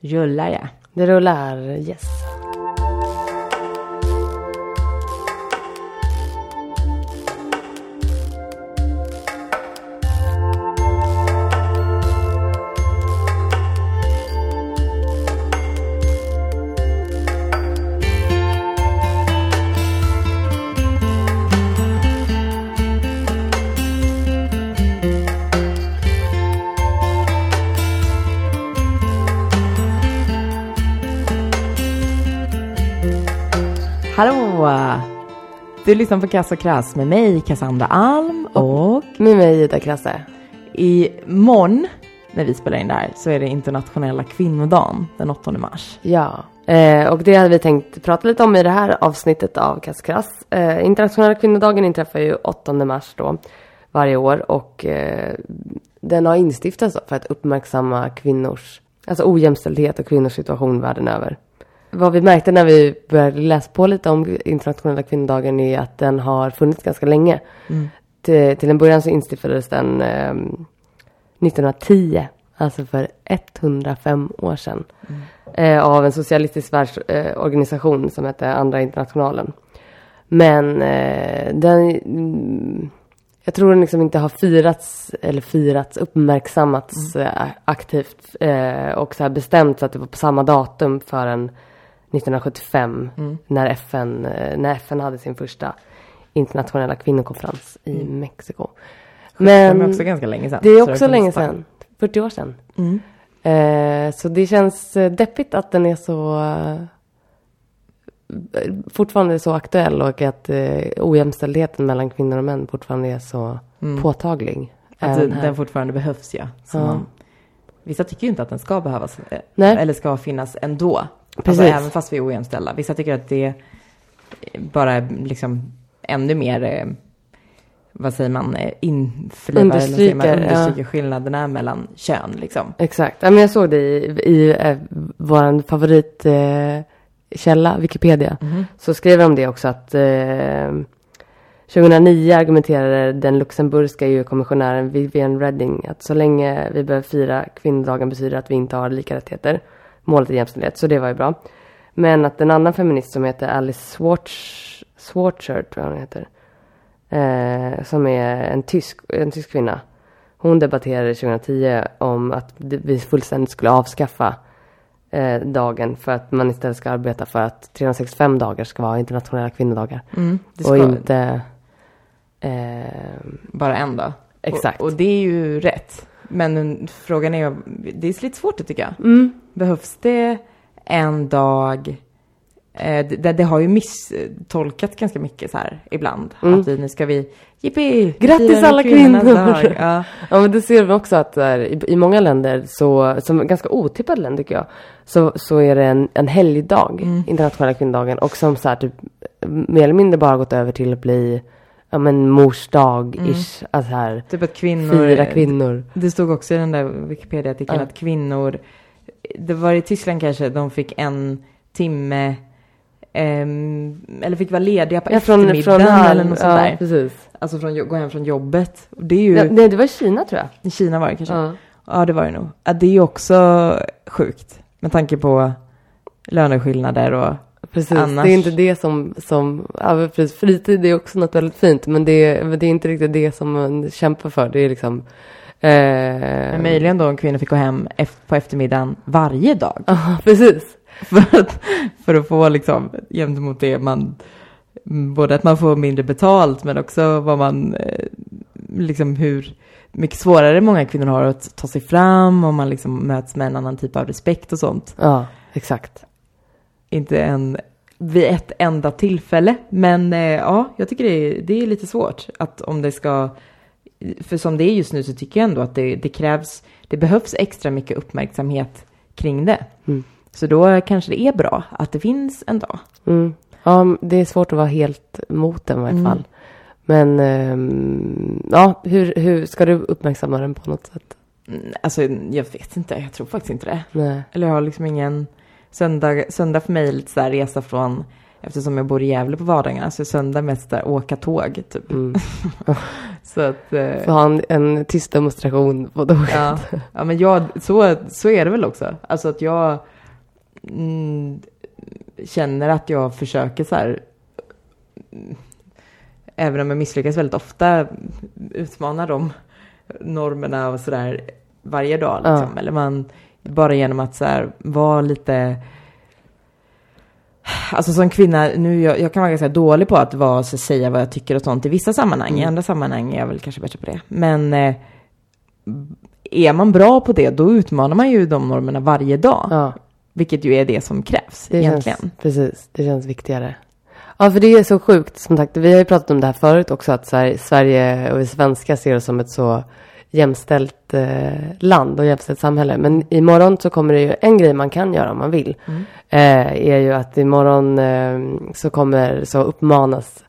Rullar jag. Det rullar, yes. Du lyssnar på Kass och Krass med mig, Cassandra Alm och Med mig Ida Krasse. imorgon när vi spelar in det här så är det internationella kvinnodagen den 8 mars. Ja, eh, och det hade vi tänkt prata lite om i det här avsnittet av Kass Krass. Eh, internationella kvinnodagen inträffar ju 8 mars då varje år och eh, den har instiftats för att uppmärksamma kvinnors, alltså ojämställdhet och kvinnors situation världen över. Vad vi märkte när vi började läsa på lite om internationella kvinnodagen är att den har funnits ganska länge. Till, till en början så instiftades den eh, 1910, alltså för 105 år sedan. Eh, av en socialistisk världsorganisation eh, som hette Andra internationalen. Men eh, den, mm, jag tror den liksom inte har firats, eller firats, uppmärksammats eh, aktivt eh, och så här bestämt så att det var på samma datum förrän 1975 när, FN, eh, när FN hade sin första internationella kvinnokonferens i Mexiko. Men det är också ganska länge sedan. det är så också funnits länge tag. sedan, 40 år sedan. Mm. Eh, så det känns eh, deppigt att den är så eh, fortfarande så aktuell och att eh, ojämställdheten mellan kvinnor och män fortfarande är så påtaglig. Att den här. fortfarande behövs ja. Så Ja. man, vissa tycker ju inte att den ska behövas. eh, Nej. Eller ska finnas ändå. Precis. Alltså, även fast vi är ojämställda. Vissa tycker att det bara är liksom ännu mer, eh, vad säger man, eh, införlivar, eller vad säger man, Understryker, ja. understryker skillnaderna mellan kön liksom. Exakt. Ja, men jag såg det i, i eh, vår favoritkälla, eh, källa, Wikipedia. Så skrev de det också att eh, 2009 argumenterade den luxemburgska EU-kommissionären Vivian Redding att så länge vi behöver fira kvinnodagen betyder att vi inte har lika rättigheter. Målet är jämställdhet, så det var ju bra. Men att en annan feminist som heter Alice Schwartz, Schwarzer, tror jag hon heter. Eh, som är en tysk, en tysk kvinna. Hon debatterade 2010 om att vi fullständigt skulle avskaffa eh, dagen för att man istället ska arbeta för att 365 dagar ska vara internationella kvinnodagar. Mm, det och ska inte... Eh, bara en dag. Exakt. Och, och det är ju rätt. Men en- frågan är, det är lite svårt det tycker jag. mm, Behövs det en dag? Eh, det, det har ju misstolkat ganska mycket så här ibland. Mm. Att vi, nu ska vi, jippi! Grattis alla kvinnor! dag. Ja. Ja men det ser vi också att där, i, i många länder, så, som ganska otippade länder tycker jag, så, så är det en, en helgdag, Mm. internationella kvinnodagen, och som så här, typ, mer eller mindre bara gått över till att bli ja, men mors dag-ish. Alltså här, Typ att kvinnor... fira kvinnor. Det stod också i den där Wikipedia-artikeln Ja. att kvinnor, det var i Tyskland kanske, de fick en timme, ehm, eller fick vara lediga på Ja, eftermiddagen här- eller något sånt ja, där. precis. Alltså från, gå hem från jobbet. Det är ju, Ja, nej, det var i Kina tror jag. i Kina var det kanske. Ja. Ja, det var det nog. Ja, det är ju också sjukt med tanke på löneskillnader och Precis, Annars- det är inte det som, som ja, precis, fritid är också något väldigt fint, men det, men det är inte riktigt det som man kämpar för. Det är liksom... Eh, men möjligen då om kvinnor fick gå hem på eftermiddagen varje dag. Ja, precis. För att, för att få liksom gentemot det man, både att man får mindre betalt men också vad man, eh, liksom hur mycket svårare många kvinnor har att ta sig fram och man liksom möts med en annan typ av respekt och sånt. Ja, exakt. Inte en vid ett enda tillfälle. Men eh, ja, jag tycker det är, det är lite svårt att om det ska, för som det är just nu så tycker jag ändå att det, det krävs, det behövs extra mycket uppmärksamhet kring det. Mm. Så då kanske det är bra att det finns en dag. Mm. Ja, det är svårt att vara helt mot den i varje Mm. fall. Men ehm, ja, hur, hur ska du uppmärksamma den på något sätt? Mm, Alltså jag vet inte, jag tror faktiskt inte det. Nej. Eller jag har liksom ingen, söndag, söndag för mig är lite så här resa från, eftersom jag bor i Gävle på vardagarna, så är söndag mest där åka tåg typ. Mm. Så att... Eh, Få ha en, en tyst demonstration på tåget. ja, ja, men jag, så, så är det väl också. Alltså att jag mm, känner att jag försöker så här, även om jag misslyckas väldigt ofta, utmana de normerna och sådär varje dag. Liksom. Ja. Eller man, bara genom att så här, vara lite Alltså som kvinna, nu jag, jag kan vara ganska dålig på att vara, så säga vad jag tycker och sånt i vissa sammanhang. I Mm. andra sammanhang är jag väl kanske bättre på det. Men eh, är man bra på det, då utmanar man ju de normerna varje dag. Ja, Vilket ju är det som krävs det egentligen. känns, precis. Det känns viktigare. Ja, för det är så sjukt. Som sagt, vi har ju pratat om det här förut också. Att här, Sverige och vi svenskar ser oss som ett så jämställt eh, land och jämställt samhälle. Men imorgon så kommer det ju en grej man kan göra om man vill. Mm. Eh, är ju att imorgon eh, så kommer så uppmanas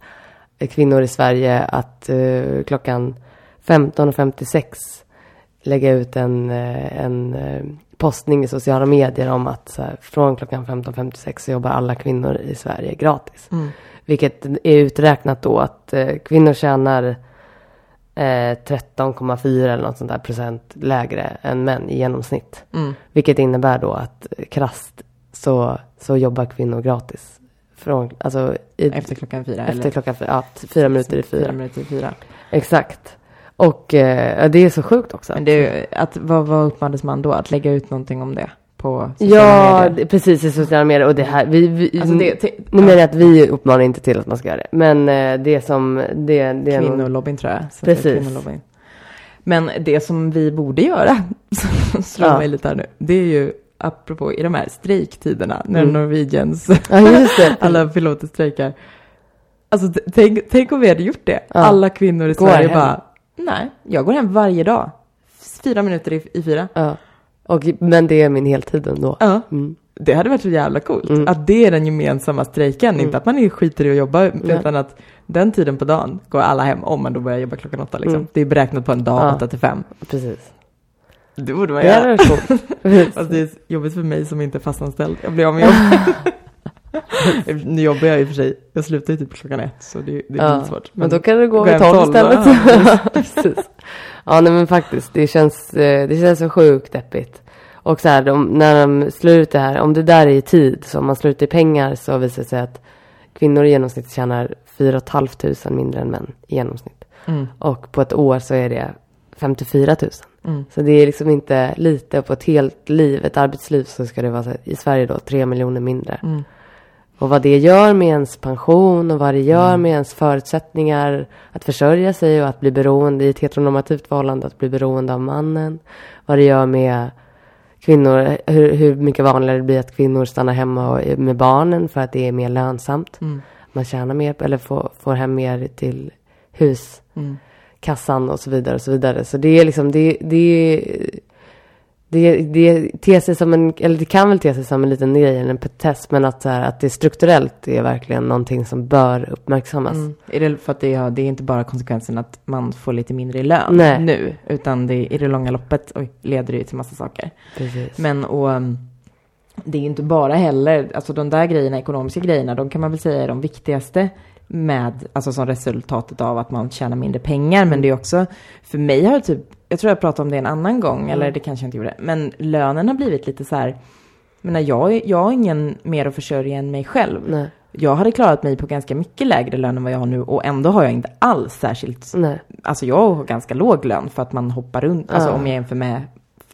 kvinnor i Sverige att eh, klockan 15.56 lägga ut en, eh, en eh, postning i sociala medier om att så här, från klockan 15.56 så jobbar alla kvinnor i Sverige gratis. Mm. Vilket är uträknat då att eh, kvinnor tjänar eh, 13,4 eller något sånt där procent lägre än män i genomsnitt. Mm. Vilket innebär då att eh, krasst så, så jobbar kvinnor gratis. Från, alltså i, Efter klockan fyra. efter eller klockan fyra, ja, fyra minuter i fyra fyra. minuter i fyra. Exakt. Och eh, det är så sjukt också. Men det att, vad, vad uppmanades man då? Att lägga ut någonting om det på sociala Ja, medier? det- precis i sociala medier. Och det här, vi, vi, Alltså det, te- nu menar jag att vi uppmanar inte till att man ska göra det. Men eh, det som, det, det är Kvinnolobbyn tror jag. Så Precis. det. Men det som vi borde göra, som slår Ja. mig lite här nu, det är ju apropå i de här strejktiderna, när Mm. Norwegians Ja, just det. alla piloter strejkar. Alltså tänk, tänk om vi hade gjort det. Ja. Alla kvinnor i Går Sverige hem. bara, nej, jag går hem varje dag. Fyra minuter i, i fyra. Ja. Och, men det är min heltid ändå. Ja, Mm. det hade varit så jävla coolt. Mm. Att det är den gemensamma strejken, Mm. inte att man skiter i att jobba, Nej. utan att den tiden på dagen går alla hem om man då börjar jobba klockan åtta. Liksom. Mm. Det är beräknat på en dag, Ja. åtta till fem. Precis. Det borde man Det göra. Precis. Fast det är jobbigt för mig som inte är fastanställd. Jag blir av med jobb. nu jobbar jag i och för sig. Jag slutar ju typ klockan ett, så det, det är Ja, lite svårt. Men då kan du gå vid tolv, istället. ja, Precis. Ja, nej men faktiskt. Det känns, eh, det känns så sjukt deppigt. Och så här, de, när de slår ut det här, om det där är i tid, så om man slår ut det i pengar så visar det sig att kvinnor i genomsnitt tjänar 4 500 mindre än män i genomsnitt. Mm, Och på ett år så är det 54 000. mm, Så det är liksom inte lite. På ett helt liv, ett arbetsliv, så ska det vara så här, i Sverige då 3 miljoner mindre. mm. Och vad det gör med ens pension och vad det gör Mm. med ens förutsättningar att försörja sig och att bli beroende i ett heteronormativt förhållande, att bli beroende av mannen. Vad det gör med kvinnor, hur, hur mycket vanligare det blir att kvinnor stannar hemma och, med barnen för att det är mer lönsamt. Mm, Man tjänar mer eller får, får hem mer till huskassan mm. och så vidare och så vidare. Så det är liksom, det, det, det, det ter sig som en, eller det kan väl te sig som en liten grej, eller en petitess, men att, så här, att det strukturellt är verkligen någonting som bör uppmärksammas. Mm. Är det för att det, ja, det är inte bara konsekvensen att man får lite mindre i lön Nej. nu, utan det, i det långa loppet oj, leder det ju till massa saker. Precis. Men och um, det är ju inte bara heller, alltså de där grejerna, ekonomiska grejerna, de kan man väl säga är de viktigaste med, alltså som resultatet av att man tjänar mindre pengar. Men det är också, för mig har det typ, jag tror jag pratade om det en annan gång, Mm. eller det kanske jag inte gjorde, men lönen har blivit lite så här, menar, jag, jag har ingen mer att försörja än mig själv. Nej. Jag hade klarat mig på ganska mycket lägre lön än vad jag har nu och ändå har jag inte alls särskilt Nej. Alltså jag har ganska låg lön för att man hoppar runt, alltså Ja. om jag jämför med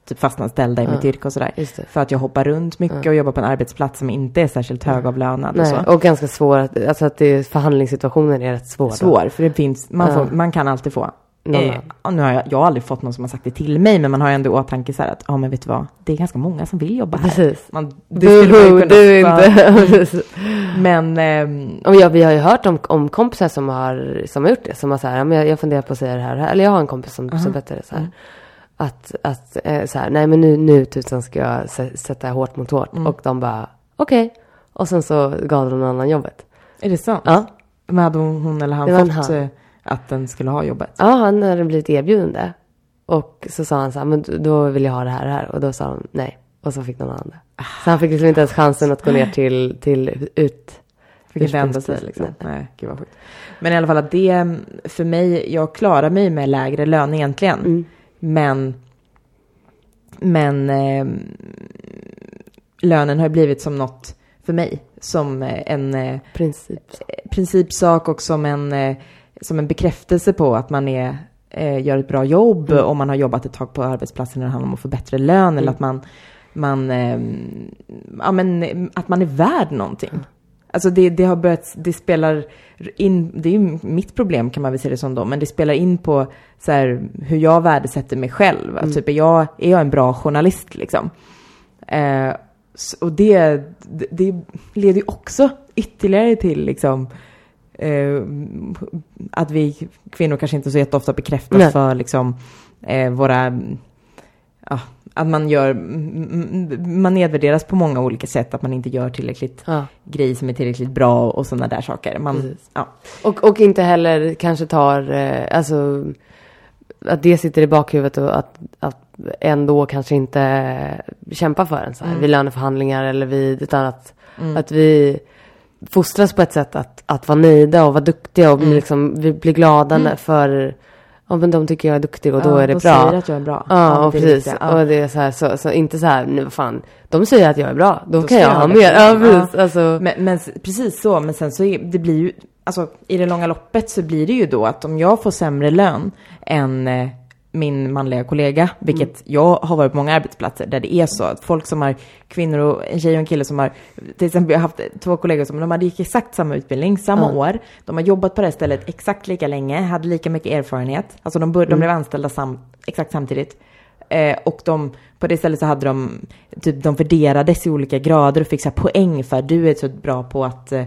typ fastanställda i mitt Ja. yrke och sådär. För att jag hoppar runt mycket Ja. och jobbar på en arbetsplats som inte är särskilt högavlönad och Nej. så. Och ganska svår, alltså att det, förhandlingssituationen är rätt svår. då. Svår, för det finns, man, får, man kan alltid få. Eh, nu har jag, jag har aldrig fått någon som har sagt det till mig, men man har ju ändå i åtanke så här att, ja men vet du vad, det är ganska många som vill jobba här. Precis. Man, det man kunna du inte. Men, ehm, Och ja, vi har ju hört om, om kompisar som har, som har gjort det. Som har så här, ja, jag, jag funderar på att säga det här. Eller jag har en kompis som, Aha. som berättade så här. Mm. Att, att eh, så här, nej men nu, nu tusan ska jag sä- sätta hårt mot hårt. Mm. Och de bara, okej. Och sen så gav de någon annan jobbet. är det sant? Ja. Men hade hon, hon eller han fått han. Att den skulle ha jobbet? Ja, han hade blivit erbjuden det. Och så sa han så här, men då vill jag ha det här och det här. Och då sa de nej. Och så fick någon annan det. Så han fick liksom inte ens chansen att gå ner till, till ut, Fick inte ändra sig liksom. Nej, gud vad sjukt. Men i alla fall att det, för mig, jag klarar mig med lägre lön egentligen. Mm. Men, men eh, lönen har blivit som något för mig. Som eh, en eh, Princip. principsak och som en, eh, som en bekräftelse på att man är, eh, gör ett bra jobb Mm. om man har jobbat ett tag på arbetsplatsen när det handlar om att få bättre lön eller Mm. att man, man, eh, ja, men, att man är värd någonting. Alltså det, det har börjat, det spelar in, det är ju mitt problem kan man väl se det som då, men det spelar in på så här, hur jag värdesätter mig själv. Mm. Typ, är, jag, är jag en bra journalist liksom? Eh, och det, det, det leder ju också ytterligare till liksom eh, att vi kvinnor kanske inte så jätteofta bekräftas Nej. för liksom eh, våra, ja, att man gör, man nedvärderas på många olika sätt, att man inte gör tillräckligt Ja. grej som är tillräckligt bra och sådana där saker. Man, ja. Och, och inte heller kanske tar, eh, alltså att det sitter i bakhuvudet och att, att ändå kanske inte kämpa för en så här Mm. vid löneförhandlingar eller vid, utan att, Mm. att vi fostras på ett sätt att, att vara nöjda och vara duktiga och Mm. liksom, vi blir glada Mm. för, ja men de tycker jag är duktig och då Ja, är det de bra. säger att jag är bra. Ja, men och det precis. viktiga. Ja. Och det är så här, så, så inte så här, nu vad fan, de säger att jag är bra, då, Då kan jag ha mer. Ja, Ja. precis. Alltså, Men, men precis så, men sen så är, det blir ju, alltså i det långa loppet så blir det ju då att om jag får sämre lön än eh, min manliga kollega, vilket Mm. jag har varit på många arbetsplatser där det är så att folk som har kvinnor och en tjej och en kille som har, till exempel jag har haft två kollegor som de hade gick exakt samma utbildning, samma Ja. år, de har jobbat på det här stället exakt lika länge, hade lika mycket erfarenhet, alltså de, bör, de Mm. blev anställda sam, exakt samtidigt. Eh, och de, på det stället så hade de, typ de värderades i olika grader och fick så poäng för du är så bra på att, eh,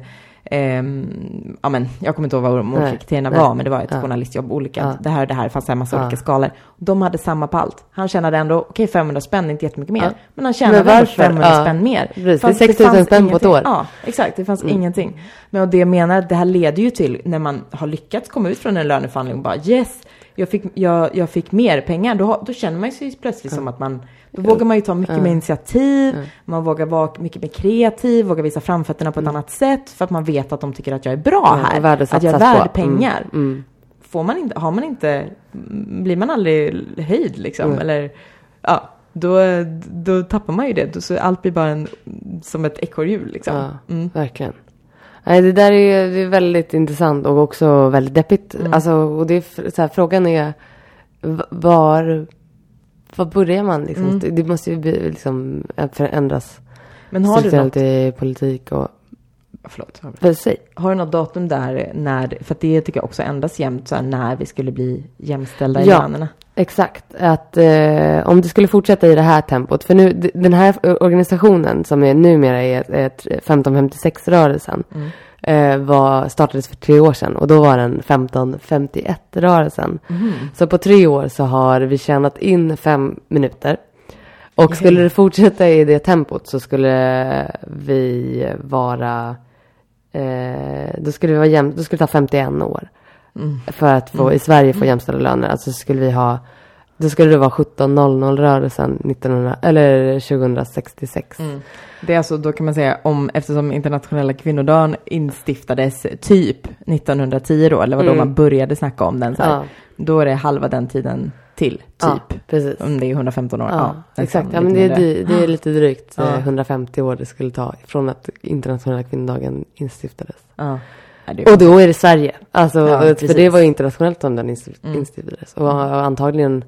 ehm, ja men jag kommer inte ihåg vad de olika Nej, kriterierna nej. var, men det var ett Ja. journalistjobb, olika, Ja. det här och det här, fanns en massa Ja. olika skalor. De hade samma på allt. Han tjänade ändå, okej 500 spänn, inte jättemycket mer, men han tjänade Men ändå varför? 500 Ja. spänn mer. Precis, det är Fanns- 6 000 fanns spänn på ett år. Ja, exakt, det fanns Mm. ingenting. Men och det jag menar, det här leder ju till, när man har lyckats komma ut från en löneförhandling och bara yes, jag fick, jag, jag fick mer pengar, då, då känner man sig plötsligt som att man, då vågar man ju ta mycket Ja. mer initiativ, Ja. man vågar vara mycket mer kreativ, vågar visa framfötterna på ett annat sätt, för att man vet att de tycker att jag är bra Mm. Här. att jag är värd på. pengar. Mm. Mm. Får man inte, har man inte, blir man aldrig höjd liksom, Mm. eller ja, då, då tappar man ju det. Då, så allt blir bara en, som ett ekorrhjul liksom. Ja. Mm. Verkligen. Nej, det där är, det är väldigt intressant och också väldigt deppigt. Mm. Alltså, och det är, så här, frågan är var, var börjar man liksom? Mm. Det, det måste ju bli, liksom förändras Men har du, något, strukturellt i politik och förlåt, har du något datum där när, för det tycker jag också ändras jämt, så här, när vi skulle bli jämställda i Ja. lönerna? Exakt, att eh, om det skulle fortsätta i det här tempot, för nu den här organisationen som är numera är, är 1556-rörelsen, Mm. eh, var, startades för tre år sedan och då var den 1551-rörelsen. Mhm. Så på tre år så har vi tjänat in fem minuter. Och skulle det fortsätta i det tempot så skulle vi vara, eh, då skulle vi vara jäm, då skulle det ta 51 år. Mm. För att få, i Sverige få jämställda löner. Alltså skulle vi ha, då skulle det vara 17.00 rörelsen 1900, eller 2066. Mm. Det är alltså, då kan man säga, om, eftersom internationella kvinnodagen instiftades typ 1910 då, eller vad då Mm. man började snacka om den, så här, Ja, då är det halva den tiden till, ja, typ. precis. Om det är 115 år. Ja, nästan, exakt. Ja, lite men det, är, det är lite drygt eh, Ja. 150 år det skulle ta från att internationella kvinnodagen instiftades. Ja. Ja, det Och då är det Sverige. Alltså, Ja, för det var ju internationellt som den Mm. instiftades. Och, och antagligen,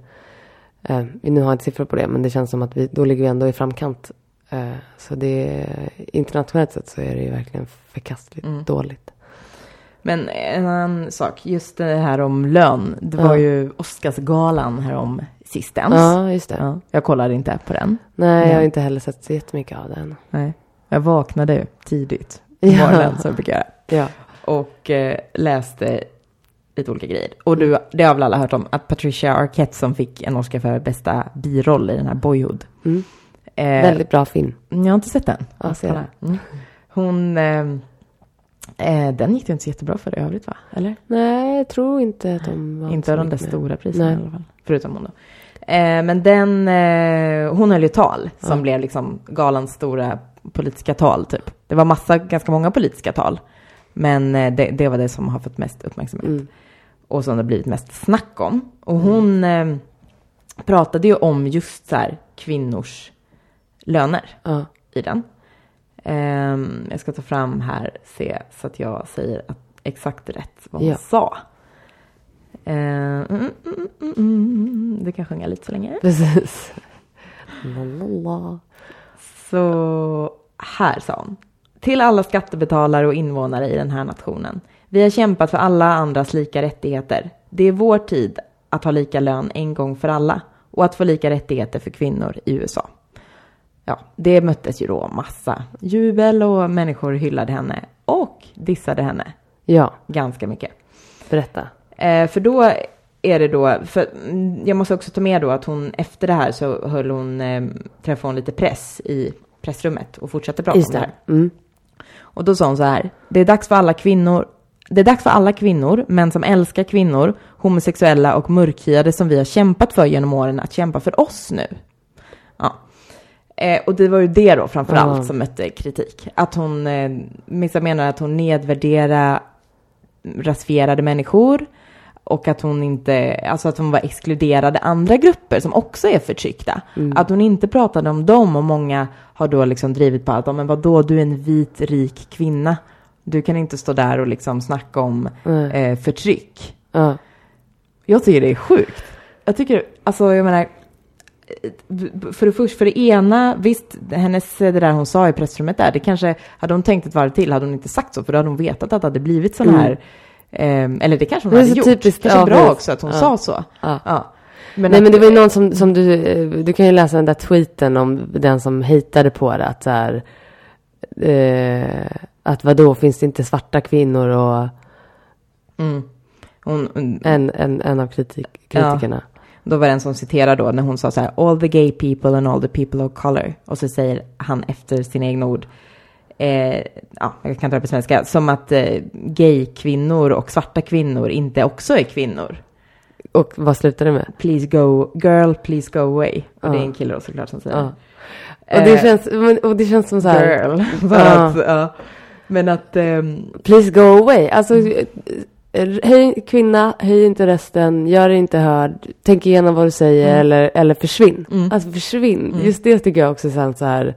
eh, nu har jag inte siffror på det, men det känns som att vi, då ligger vi ändå i framkant. Eh, så det, internationellt sett så är det ju verkligen förkastligt Mm. dåligt. Men en annan sak, just det här om lön. Det var Ja. ju Oscarsgalan här om sistens. Ja, just det. Ja, jag kollade inte på den. Nej, Ja. jag har inte heller sett så jättemycket av den. Nej. Jag vaknade ju tidigt på Ja. morgonen som jag brukar göra. Ja. Och eh, läste lite olika grejer. Och du, det har väl alla hört om, att Patricia Arquette som fick en Oscar för bästa biroll i den här Boyhood. Mm. Eh, Väldigt bra film. Jag har inte sett den. Ja, ser Kolla. Mm. Hon, eh, eh, den gick det inte så jättebra för i övrigt va? Eller? Nej, jag tror inte att de var Inte av de där stora priserna Nej. i alla fall. Förutom hon då. Eh, men den, eh, hon höll ju tal som Ja. blev liksom galans stora politiska tal typ. Det var massa, ganska många politiska tal. Men eh, det, det var det som har fått mest uppmärksamhet. Mm. Och som det har blivit mest snack om. Och hon eh, pratade ju om just så här kvinnors löner Ja. i den. Ehm, jag ska ta fram här, se så att jag säger att, exakt rätt vad hon Ja. sa. Ehm, mm, mm, mm, mm. Du kan sjunga lite så länge. Precis. La, la, la. Så här sa hon. Till alla skattebetalare och invånare i den här nationen. Vi har kämpat för alla andras lika rättigheter. Det är vår tid att ha lika lön en gång för alla och att få lika rättigheter för kvinnor i USA. Ja, det möttes ju då massa jubel och människor hyllade henne och dissade henne Ja, ganska mycket. berätta. Eh, för då är det då, för mm, jag måste också ta med då att hon efter det här så höll hon, eh, träffade hon lite press i pressrummet och fortsatte prata Just om det här. Mm. Och då sa hon så här, det är dags för alla kvinnor, det är dags för alla kvinnor, män som älskar kvinnor, homosexuella och mörkhyade som vi har kämpat för genom åren att kämpa för oss nu. Eh, och det var ju det då framför Ja. allt som mötte kritik. Att hon, eh, vissa menar att hon nedvärderar rasifierade människor och att hon inte, alltså att hon var exkluderade andra grupper som också är förtryckta. Att hon inte pratade om dem och många har då liksom drivit på att, men vadå, du är en vit rik kvinna. Du kan inte stå där och liksom snacka om Nej. eh, förtryck. Ja. Jag tycker det är sjukt. Jag tycker, alltså jag menar, för det första, för det ena, visst, hennes, det där hon sa i pressrummet där, det kanske, hade hon tänkt ett varv till hade hon inte sagt så, för då hade hon vetat att det hade blivit sån Mm. här, eh, eller det kanske hon Det hade gjort. typiskt, kanske ja, bra precis. också att hon Ja. sa så. Ja. Ja. Men, Nej att, men det var ju någon som, som du, eh, du kan ju läsa den där tweeten om den som hatade på det att så här, eh, att vadå, finns det inte svarta kvinnor och mm, hon, en, en, en av kritik, kritikerna. Då var det en som citerade då när hon sa så här, all the gay people and all the people of color. Och så säger han efter sina egna ord, eh, ja, jag kan det på svenska, som att eh, gay-kvinnor och svarta kvinnor inte också är kvinnor. Och vad slutar det med? Please go, girl, please go away. Och det är en kille då såklart som säger. Ja. Och det Eh, känns, men- och det känns som så här, Girl. För Ja. att, ja. Men att, ehm, please go away. Alltså, höj, kvinna, höj inte rösten, gör dig inte hörd, tänk igenom vad du säger eller, eller försvinn. Mm. Alltså försvinn. Just det tycker jag också känns så här,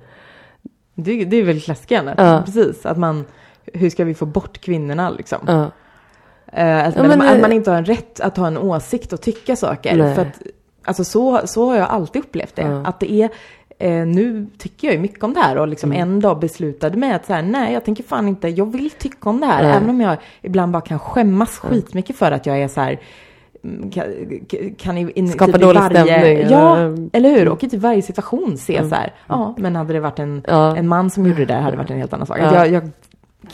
det, det är väl klassikern. Ja. Precis, att man, hur ska vi få bort kvinnorna liksom? ja. Eh, alltså, Ja, men, men, att eh, man inte har en rätt att ha en åsikt och tycka saker. Nej. För att, alltså så, så har jag alltid upplevt det. Att det är, eh, nu tycker jag ju mycket om det här och liksom Mm. en dag beslutade mig att så här, nej jag tänker fan inte, jag vill tycka om det här. Nej. Även om jag ibland bara kan skämmas skitmycket för att jag är så här, mm, kan, kan in, Skapa typ dålig varje, stämning, Ja, eller- Mm. eller hur? Och i typ varje situation se så här, ja men hade det varit en, Ja. en man som gjorde det där hade det varit en helt annan sak. Ja. Jag, jag,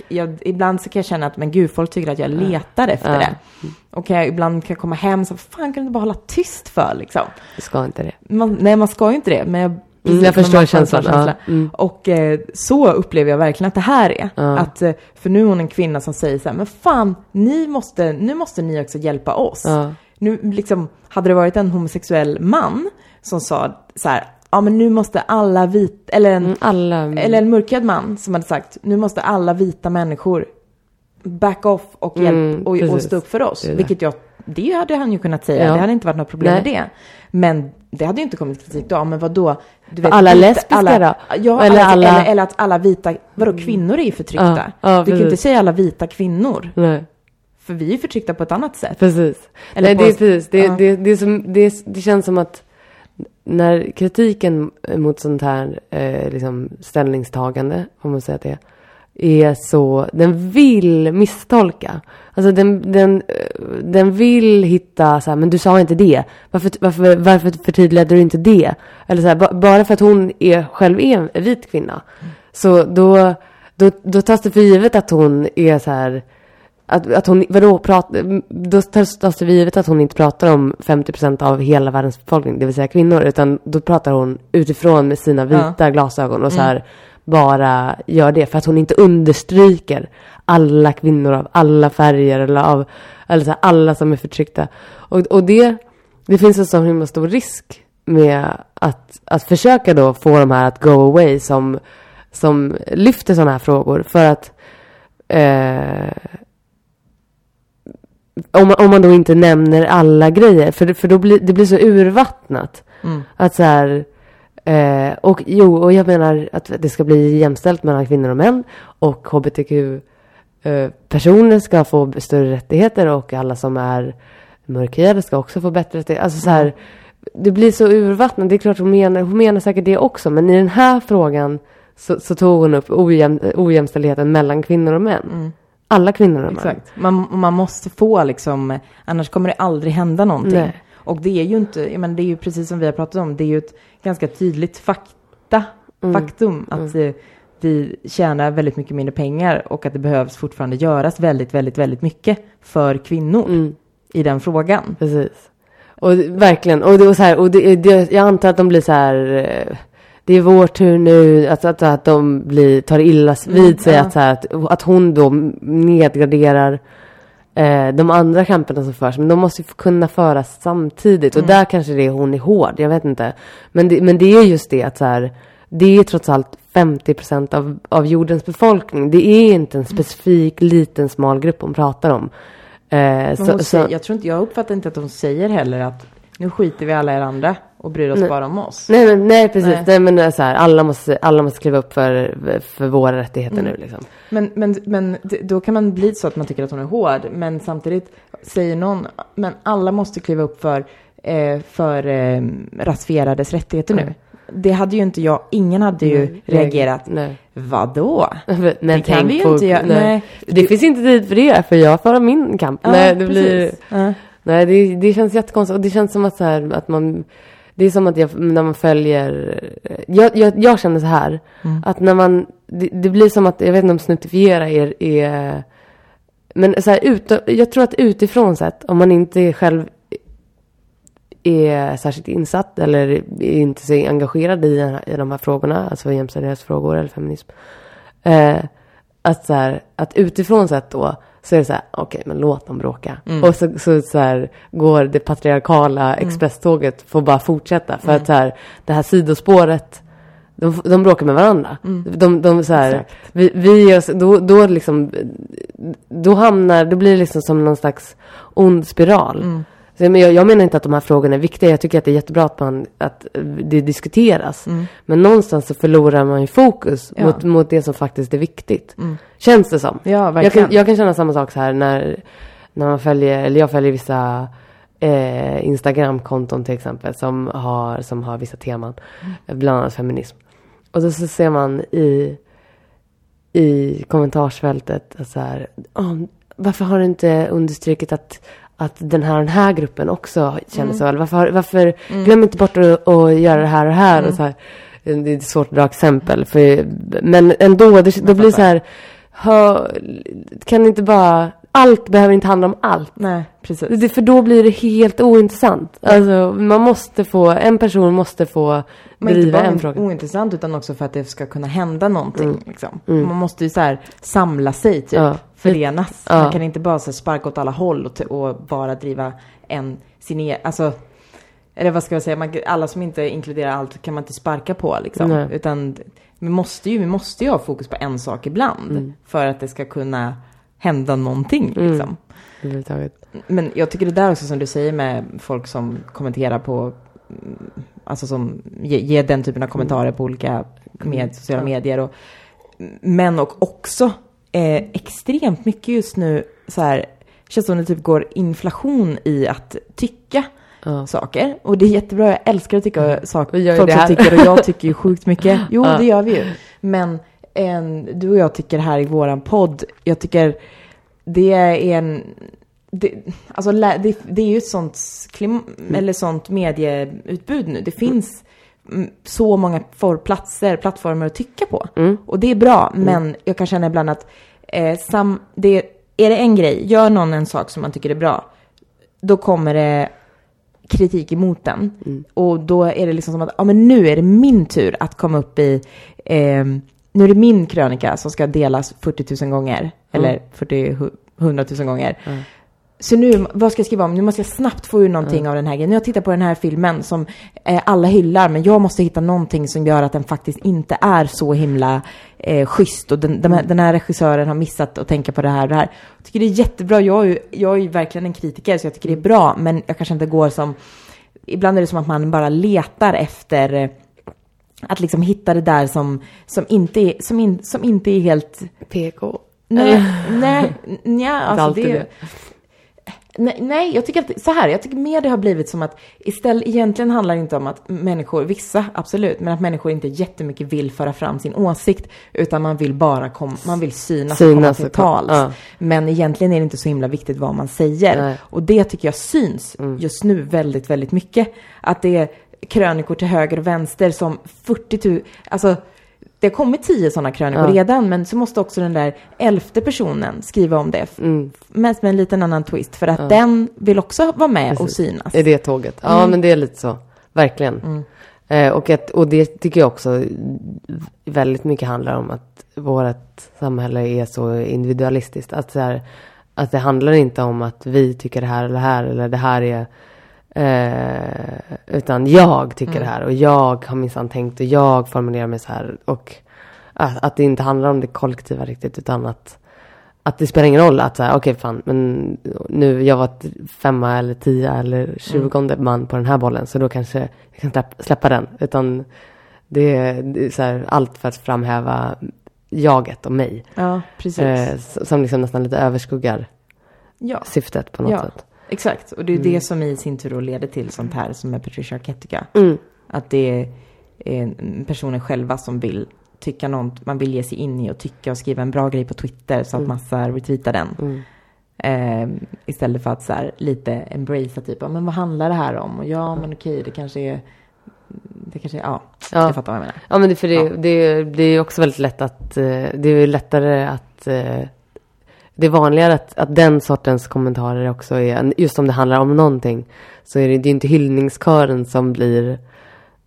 jag, ibland så kan jag känna att men gud, folk tycker att jag letar efter Ja. det. Och jag, ibland kan jag komma hem så, fan kan du inte bara hålla tyst för liksom. Jag ska inte det. Man, nej, man ska ju inte det, men jag, Mm, jag förstår känslan, ja. känsla. Mm. Och eh, så upplever jag verkligen att det här är. Ja. Att, eh, för nu är hon en kvinna som säger så här, men fan, ni måste, nu måste ni också hjälpa oss. Ja. Nu liksom, hade det varit en homosexuell man som sa så här, ja men nu måste alla vit, eller en, Mm, alla... eller en mörkhyad man som hade sagt, nu måste alla vita människor back off och hjälp Mm, och, och precis. stå upp för oss. Det det. Vilket jag, det hade han ju kunnat säga, Ja. det hade inte varit något problem Nej. med det. Men det hade ju inte kommit kritik då, men vadå? Du alla lesbiska alla, då? Ja, Eller eller, alla- eller, eller att alla vita, vadå kvinnor är ju förtryckta. Ja, ja, du kan ju inte säga alla vita kvinnor, Nej, för vi är förtryckta på ett annat sätt. precis. Eller Nej, på- det, är precis. Det, ja. det, det, som, det, det känns som att när kritiken mot sånt här eh, liksom ställningstagande, om man säger det är, så, den vill misstolka. Alltså den, den, den vill hitta så här, men du sa inte det. Varför, varför, varför förtydligade du inte det? Eller så här, ba, bara för att hon är, själv är en vit kvinna. Så då, då, då tas det för givet att hon är så här, att, att hon, vadå, prat, då tas det för givet att hon inte pratar om 50% av hela världens befolkning, det vill säga kvinnor, utan då pratar hon utifrån med sina vita glasögon och så här bara gör det, för att hon inte understryker alla kvinnor av alla färger eller av, eller så här, alla som är förtryckta. Och, och det, det finns en sån himla stor risk med att, att försöka då få de här att go away som, som lyfter sådana här frågor, för att eh, om, om man då inte nämner alla grejer, för, för då blir det blir så urvattnat. Mm. Att så här, eh, och jo, och jag menar att det ska bli jämställt mellan kvinnor och män och hbtq eh, ska få större rättigheter och alla som är mörkhyade ska också få bättre rättigheter. Alltså så här, det blir så urvattnat. Det är klart hon menar, hon menar säkert det också, men i den här frågan så, så tog hon upp ojäm, ojämställdheten mellan kvinnor och män. Alla kvinnor och män. Exakt. Man, man måste få liksom, annars kommer det aldrig hända någonting. Nej. Och det är ju inte, menar, det är ju precis som vi har pratat om, det är ju ett ganska tydligt fakta, Mm. faktum att eh, vi tjänar väldigt mycket mindre pengar och att det behövs fortfarande göras väldigt, väldigt, väldigt mycket för kvinnor Mm. i den frågan. Precis. Och verkligen. Och, det, och, så här, och det, det, jag antar att de blir så här. eh, Det är vår tur nu. Att, att, att de blir, tar illa vid sig. ja. Att, så här, att, att hon då nedgraderar eh, de andra kamperna som förs. Men de måste ju kunna föras samtidigt. Och där kanske det är hon är hård. Jag vet inte. Men det, men det är just det att så här. Det är trots allt 50 procent av, av jordens befolkning. Det är inte en specifik liten smal grupp hon pratar om. Eh, så, hon så, säger, jag tror inte, jag uppfattar inte att hon säger heller att nu skiter vi alla er andra och bryr oss Nej. bara om oss. Nej, men, nej precis. Nej. Nej. men det är så här, alla, måste, alla måste kliva upp för, för våra rättigheter Mm. nu. Liksom. Men, men, men då kan man bli så att man tycker att hon är hård. Men samtidigt säger någon, men alla måste kliva upp för, eh, för eh, rasifierades rättigheter nu. Mm. Det hade ju inte jag, ingen hade ju Nej, reagerat. Nej. Vadå? Men Det kan vi ju inte göra. Nej. Det finns inte tid för det, för jag för min kamp. Ja, nej, det blir... Ja. Nej, det, det känns jättekonstigt. Och det känns som att, så här, att man... Det är som att jag, när man följer... Jag, jag, jag känner så här. Mm. Att när man... Det, det blir som att, jag vet inte om snuttifiera är... är men så här, ut, jag tror att utifrån sett, om man inte själv är särskilt insatt eller är inte så engagerad i, i de här frågorna, alltså jämställdhetsfrågor eller feminism. Eh, att, så här, att utifrån sett då så är det så här, okej men låt dem bråka. Och så, så, så här, går det patriarkala expresståget får bara fortsätta. För att så här, det här sidospåret, de, de bråkar med varandra. De, de så här, Exakt. vi, vi är, då, då liksom, då hamnar, då blir det liksom som någon slags ond spiral. Så, men jag, jag menar inte att de här frågorna är viktiga. Jag tycker att det är jättebra att, man, att det diskuteras. Men någonstans så förlorar man ju fokus Ja. mot, mot det som faktiskt är viktigt. Känns det som. Ja, Jag kan, jag kan känna samma sak så här när, när man följer, eller jag följer vissa eh, Instagram-konton till exempel som har, som har vissa teman. Bland annat feminism. Och då så ser man i, i kommentarsfältet att så här, "Ah, varför har du inte understrukit att, att den här den här gruppen också känner så? Eller varför, varför glöm inte bort att, att göra det här och här. Och så här. Det är svårt att dra exempel. För, men ändå, det, då blir det så här, hör, kan inte bara, allt behöver inte handla om allt. Nej, precis. Det, för då blir det helt ointressant. Alltså, man måste få, en person måste få Men driva en fråga. ointressant utan också för att det ska kunna hända någonting. Liksom. Man måste ju så här samla sig, typ. Ja. Förenas. Ja. Man kan inte bara så sparka åt alla håll och, och bara driva en, sin egen, alltså eller vad ska jag säga, man, alla som inte inkluderar allt kan man inte sparka på liksom. Nej. Utan vi måste, ju, vi måste ju ha fokus på en sak ibland. För att det ska kunna hända någonting liksom. överhuvudtaget. Men jag tycker det där också som du säger med folk som kommenterar på, mm, alltså som ger, ger den typen av kommentarer på olika med, sociala medier. Och, men och också eh, extremt mycket just nu så här, känns som det typ går inflation i att tycka Ja. saker. Och det är jättebra, jag älskar att tycka saker. Gör ju Folk som tycker och jag tycker ju sjukt mycket. Jo, Ja. det gör vi ju. Men en, du och jag tycker här i våran podd, jag tycker det är en... Det, alltså, det, det är ju ett sånt, klim, eller sånt medieutbud nu. Det finns mm, så många platser, plattformar att tycka på. Mm. Och det är bra, men jag kan känna ibland att eh, sam, det, är det en grej, gör någon en sak som man tycker är bra, då kommer det kritik emot den. Och då är det liksom som att, ja men nu är det min tur att komma upp i, eh, nu är det min krönika som ska delas 40 000 gånger. Eller 40, hu- 100 000 gånger. Så nu, vad ska jag skriva om? Nu måste jag snabbt få ur någonting av den här grejen. Nu har jag tittat på den här filmen som eh, alla hyllar, men jag måste hitta någonting som gör att den faktiskt inte är så himla eh, schysst och den, den, här, den här regissören har missat att tänka på det här och det här. Jag tycker det är jättebra, jag är ju, jag är ju verkligen en kritiker så jag tycker det är bra, men jag kanske inte går som, ibland är det som att man bara letar efter eh, att liksom hitta det där som, som, inte, är, som, in, som inte är helt... PK. Nej, nej, nja, alltså det, det. Nej, nej, jag tycker att så här, jag tycker mer det har blivit som att istället, egentligen handlar det inte om att människor, vissa absolut, men att människor inte jättemycket vill föra fram sin åsikt, utan man vill bara komma, man vill synas, och komma Synas till kom- tals. ja. Men egentligen är det inte så himla viktigt vad man säger. Nej. Mm. Och det tycker jag syns just nu väldigt, väldigt mycket. Att det är krönikor till höger och vänster som 40 000, alltså det har kommit tio sådana krönikor Ja. redan, men så måste också den där elfte personen skriva om det. Mm. Mest med en liten annan twist, för att den vill också vara med och Precis. synas. Är det tåget? Ja, men det är lite så. Verkligen. Eh, och, att, och det tycker jag också väldigt mycket handlar om att vårt samhälle är så individualistiskt. Att, så här, att det handlar inte om att vi tycker det här eller det här eller det här är Eh, utan jag tycker det här och jag har minsann tänkt och jag formulerar mig så här. Och att, att det inte handlar om det kollektiva riktigt utan att, att det spelar ingen roll att så här, okej fan, men nu jag var femma eller tia eller tjugonde man på den här bollen så då kanske jag kan släppa, släppa den. Utan det är, det är så här, allt för att framhäva jaget och mig. Ja, precis. Eh, som liksom nästan lite överskuggar ja, syftet på något Ja. sätt. Exakt. Och det är det som i sin tur då leder till sånt här som med Patricia jag. Mm. Att det är personer själva som vill tycka något, man vill ge sig in i och tycka och skriva en bra grej på Twitter så att massa retweetar den. Mm. Eh, istället för att så här, lite embracea typ, men vad handlar det här om? Och ja, men okej, det kanske är, det kanske är, ja, Ja. jag fattar vad jag menar. Ja men det, för det, Ja. det, det är också väldigt lätt att, eh, det är lättare att, eh, det är vanligare att, att den sortens kommentarer också är, just om det handlar om någonting, så är det, det är inte hyllningskören som blir,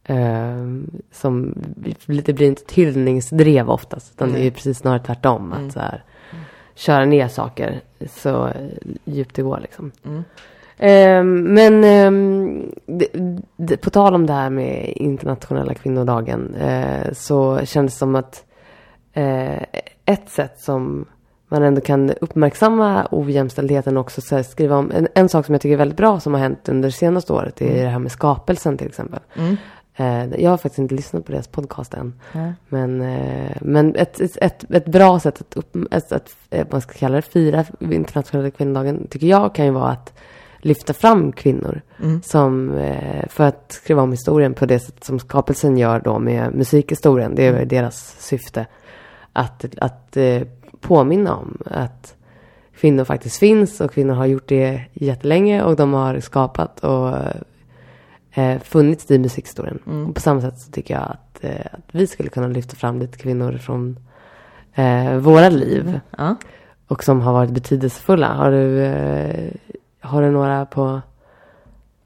eh, som, det blir inte ett hyllningsdrev oftast, utan det är Nej. precis snarare tvärtom, Mm. att så här, köra ner saker så djupt det går liksom. Mm. Ehm, men ehm, det, det, på tal om det här med internationella kvinnodagen eh, så kändes det som att eh, ett sätt som man ändå kan uppmärksamma ojämställdheten och också så skriva om. En, en sak som jag tycker är väldigt bra som har hänt under det senaste året är det här med skapelsen till exempel. Mm. Eh, jag har faktiskt inte lyssnat på deras podcast än. Ja. Men, eh, men ett, ett, ett, ett bra sätt att, upp, ett, att eh, man ska kalla det, fira internationella kvinnodagen tycker jag kan ju vara att lyfta fram kvinnor. Mm. Som, eh, för att skriva om historien på det sätt som skapelsen gör då med musikhistorien. Det är väl deras syfte. Att, att eh, påminna om att kvinnor faktiskt finns och kvinnor har gjort det jättelänge och de har skapat och eh, funnits i musikhistorien. Mm. Och på samma sätt så tycker jag att, eh, att vi skulle kunna lyfta fram lite kvinnor från eh, våra liv Ja. och som har varit betydelsefulla. Har du, eh, har du några på...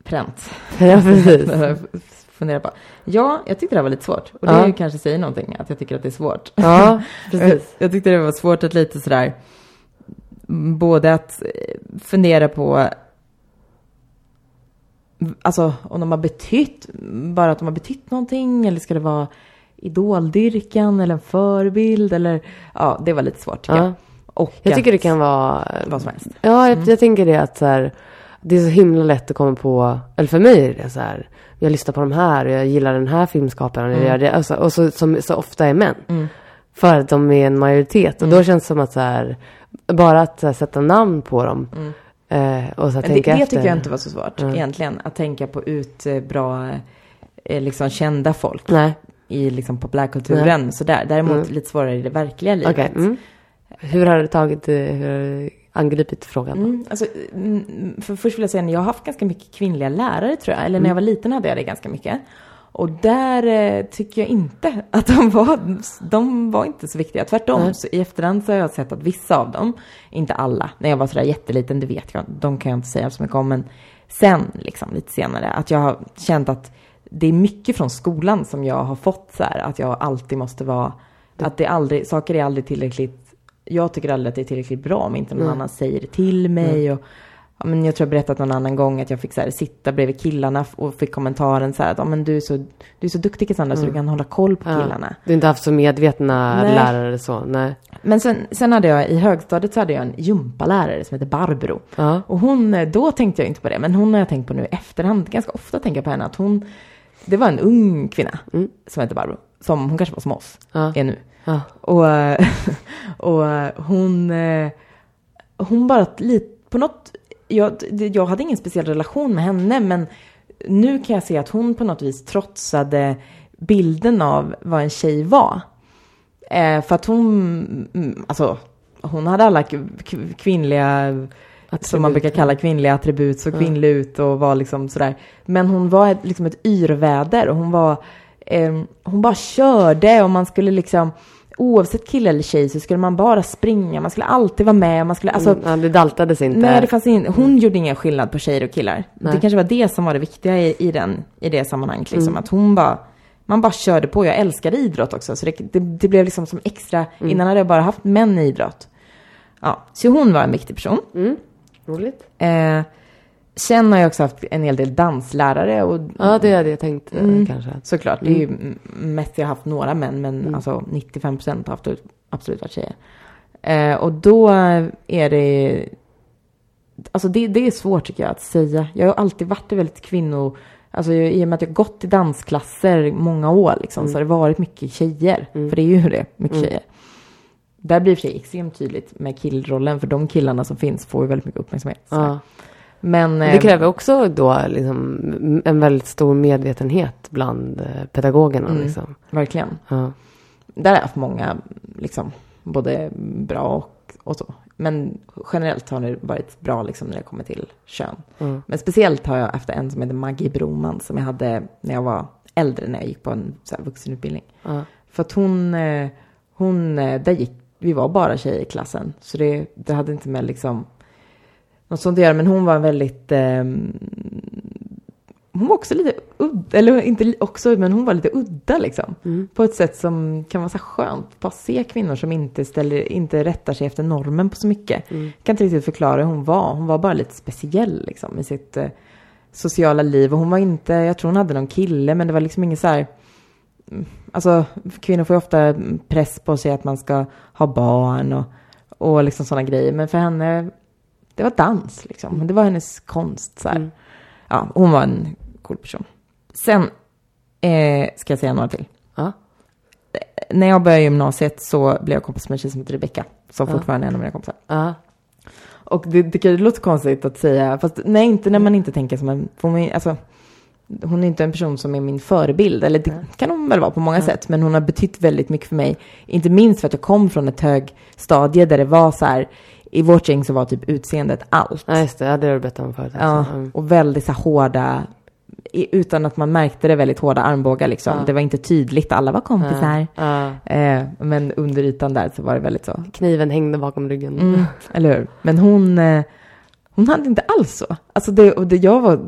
Pränt. Ja, precis. Jag funderat på. Ja, jag tyckte det här var lite svårt. Och det Ja. kanske säger någonting, att jag tycker att det är svårt. Ja, precis. Jag tyckte det var svårt att lite sådär, mm, både att eh, fundera på, alltså om de har betytt, bara att de har betytt någonting, eller ska det vara idoldyrkan eller en förebild, eller ja, det var lite svårt tycker jag. Ja. Och Jag tycker det kan vara... Vad som helst. Ja, jag, jag tänker det att så här, det är så himla lätt att komma på, eller för mig är det så här, jag lyssnar på de här och jag gillar den här filmskaparen, jag gör det, alltså, och så, som så ofta är män. Mm. För att de är en majoritet. Och då känns det som att så här, bara att här, sätta namn på dem. Eh, och så här, Det, tänka det efter. tycker jag inte var så svårt Mm. egentligen, att tänka på ut eh, bra, eh, liksom kända folk Nej, i liksom populärkulturen. Sådär. Däremot Mm. lite svårare i det verkliga livet. okej. Mm. Hur har du tagit, eh, hur har du angripit frågan? Mm, alltså, mm, för först vill jag säga att jag har haft ganska mycket kvinnliga lärare tror jag. Eller Mm. när jag var liten hade jag det ganska mycket. Och där eh, tycker jag inte att de var, de var inte så viktiga. Tvärtom, så i efterhand så har jag sett att vissa av dem, inte alla, när jag var sådär jätteliten, det vet jag, de kan jag inte säga så mycket om, men sen liksom lite senare, att jag har känt att det är mycket från skolan som jag har fått så här, att jag alltid måste vara, att det aldrig, saker är aldrig tillräckligt, jag tycker aldrig att det är tillräckligt bra om inte någon Nej. annan säger det till mig och ja, men jag tror jag berättat någon annan gång att jag fick så här, sitta bredvid killarna och fick kommentaren så här att ja, men du, är så, du är så duktig Cassandra så du kan hålla koll på Mm. Ja. killarna. Du har inte haft så medvetna Nej. lärare så? Nej. Men sen, sen hade jag i högstadiet så hade jag en gympalärare som heter Barbro. Ja. Och hon, då tänkte jag inte på det, men hon har jag tänkt på nu i efterhand. Ganska ofta tänker jag på henne att hon, det var en ung kvinna Mm. som hette Barbro. Som hon kanske var som oss, Ja. är nu. Ja. Och, och hon, eh, hon bara lite, på något, jag, jag hade ingen speciell relation med henne, men nu kan jag se att hon på något vis trotsade bilden av vad en tjej var. Eh, för att hon, mm, alltså, hon hade alla kvinnliga, som man brukar kalla kvinnliga attribut, så kvinnlig ut och var liksom sådär. Men hon var ett, liksom ett yrväder och hon var, eh, hon bara körde och man skulle liksom, oavsett kille eller tjej så skulle man bara springa, man skulle alltid vara med, man skulle, alltså, Mm, ja, det daltades inte. Nej, det fanns in, hon gjorde ingen skillnad på tjejer och killar. Nej. Det kanske var det som var det viktiga i, i, den, i det sammanhanget. Liksom, Mm. Att hon bara, man bara körde på. Jag älskade idrott också. Så det, det, det blev liksom som extra, Mm. innan hade jag bara haft män i idrott. Ja, så hon var en viktig person. Mm. Roligt. Eh, sen har jag också haft en hel del danslärare. Och, Ja, det hade jag tänkt eh, Mm. kanske. Såklart, det är ju m- mest jag har haft några män, men Mm. alltså 95 procent har haft absolut varit tjejer. Eh, och då är det, alltså det, det är svårt tycker jag att säga. Jag har alltid varit väldigt kvinno, alltså i och med att jag har gått i dansklasser många år liksom, så har det varit mycket tjejer. För det är ju det, mycket tjejer. Där blir det extremt tydligt med killrollen, för de killarna som finns får ju väldigt mycket uppmärksamhet. Ja. Men, Det eh, kräver också då liksom en väldigt stor medvetenhet bland eh, pedagogerna. Mm. Liksom. verkligen. Ja. Där har jag haft många, liksom, både bra och, och så. Men generellt har det varit bra liksom, när det kommer till kön. Mm. Men speciellt har jag haft en som heter Maggie Broman som jag hade när jag var äldre, när jag gick på en så här, vuxenutbildning. Ja. För att hon, eh, hon, eh, där gick, vi var bara tjejer i klassen. Så det, det hade inte med liksom något sånt att göra. Men hon var väldigt, eh, hon var också lite udda, eller inte också, men hon var lite udda liksom. Mm. På ett sätt som kan vara så skönt. Bara se kvinnor som inte, ställer, inte rättar sig efter normen på så mycket. Mm. Jag kan inte riktigt förklara hur hon var. Hon var bara lite speciell liksom i sitt eh, sociala liv. Och hon var inte, jag tror hon hade någon kille, men det var liksom inget så här mm, Alltså kvinnor får ju ofta press på sig att man ska ha barn och, och liksom sådana grejer. Men för henne, det var dans liksom. Det var hennes konst så här. Mm. Ja, hon var en cool person. Sen eh, ska jag säga några till. Ja. När jag började gymnasiet så blev jag kompis med en tjej som heter Rebecca. Som Ja. fortfarande är en av mina kompisar. Ja. Och det, det, det låter konstigt att säga, fast nej, inte när man inte tänker som en, får man, alltså, hon är inte en person som är min förebild, eller det Nej. kan hon väl vara på många sätt, men hon har betytt väldigt mycket för mig. Inte minst för att jag kom från ett högstadie där det var så här, i vårt gäng så var typ utseendet allt. ja, just det. Ja, det har du berättat om förut. Ja, Mm. och väldigt så hårda, utan att man märkte det, väldigt hårda armbågar liksom. Ja. Det var inte tydligt, alla var kompisar. Ja. Eh, men under ytan där så var det väldigt så, Kniven hängde bakom ryggen. Mm, eller hur? Men hon, eh, hon hade inte alls så. Alltså det, och det jag var,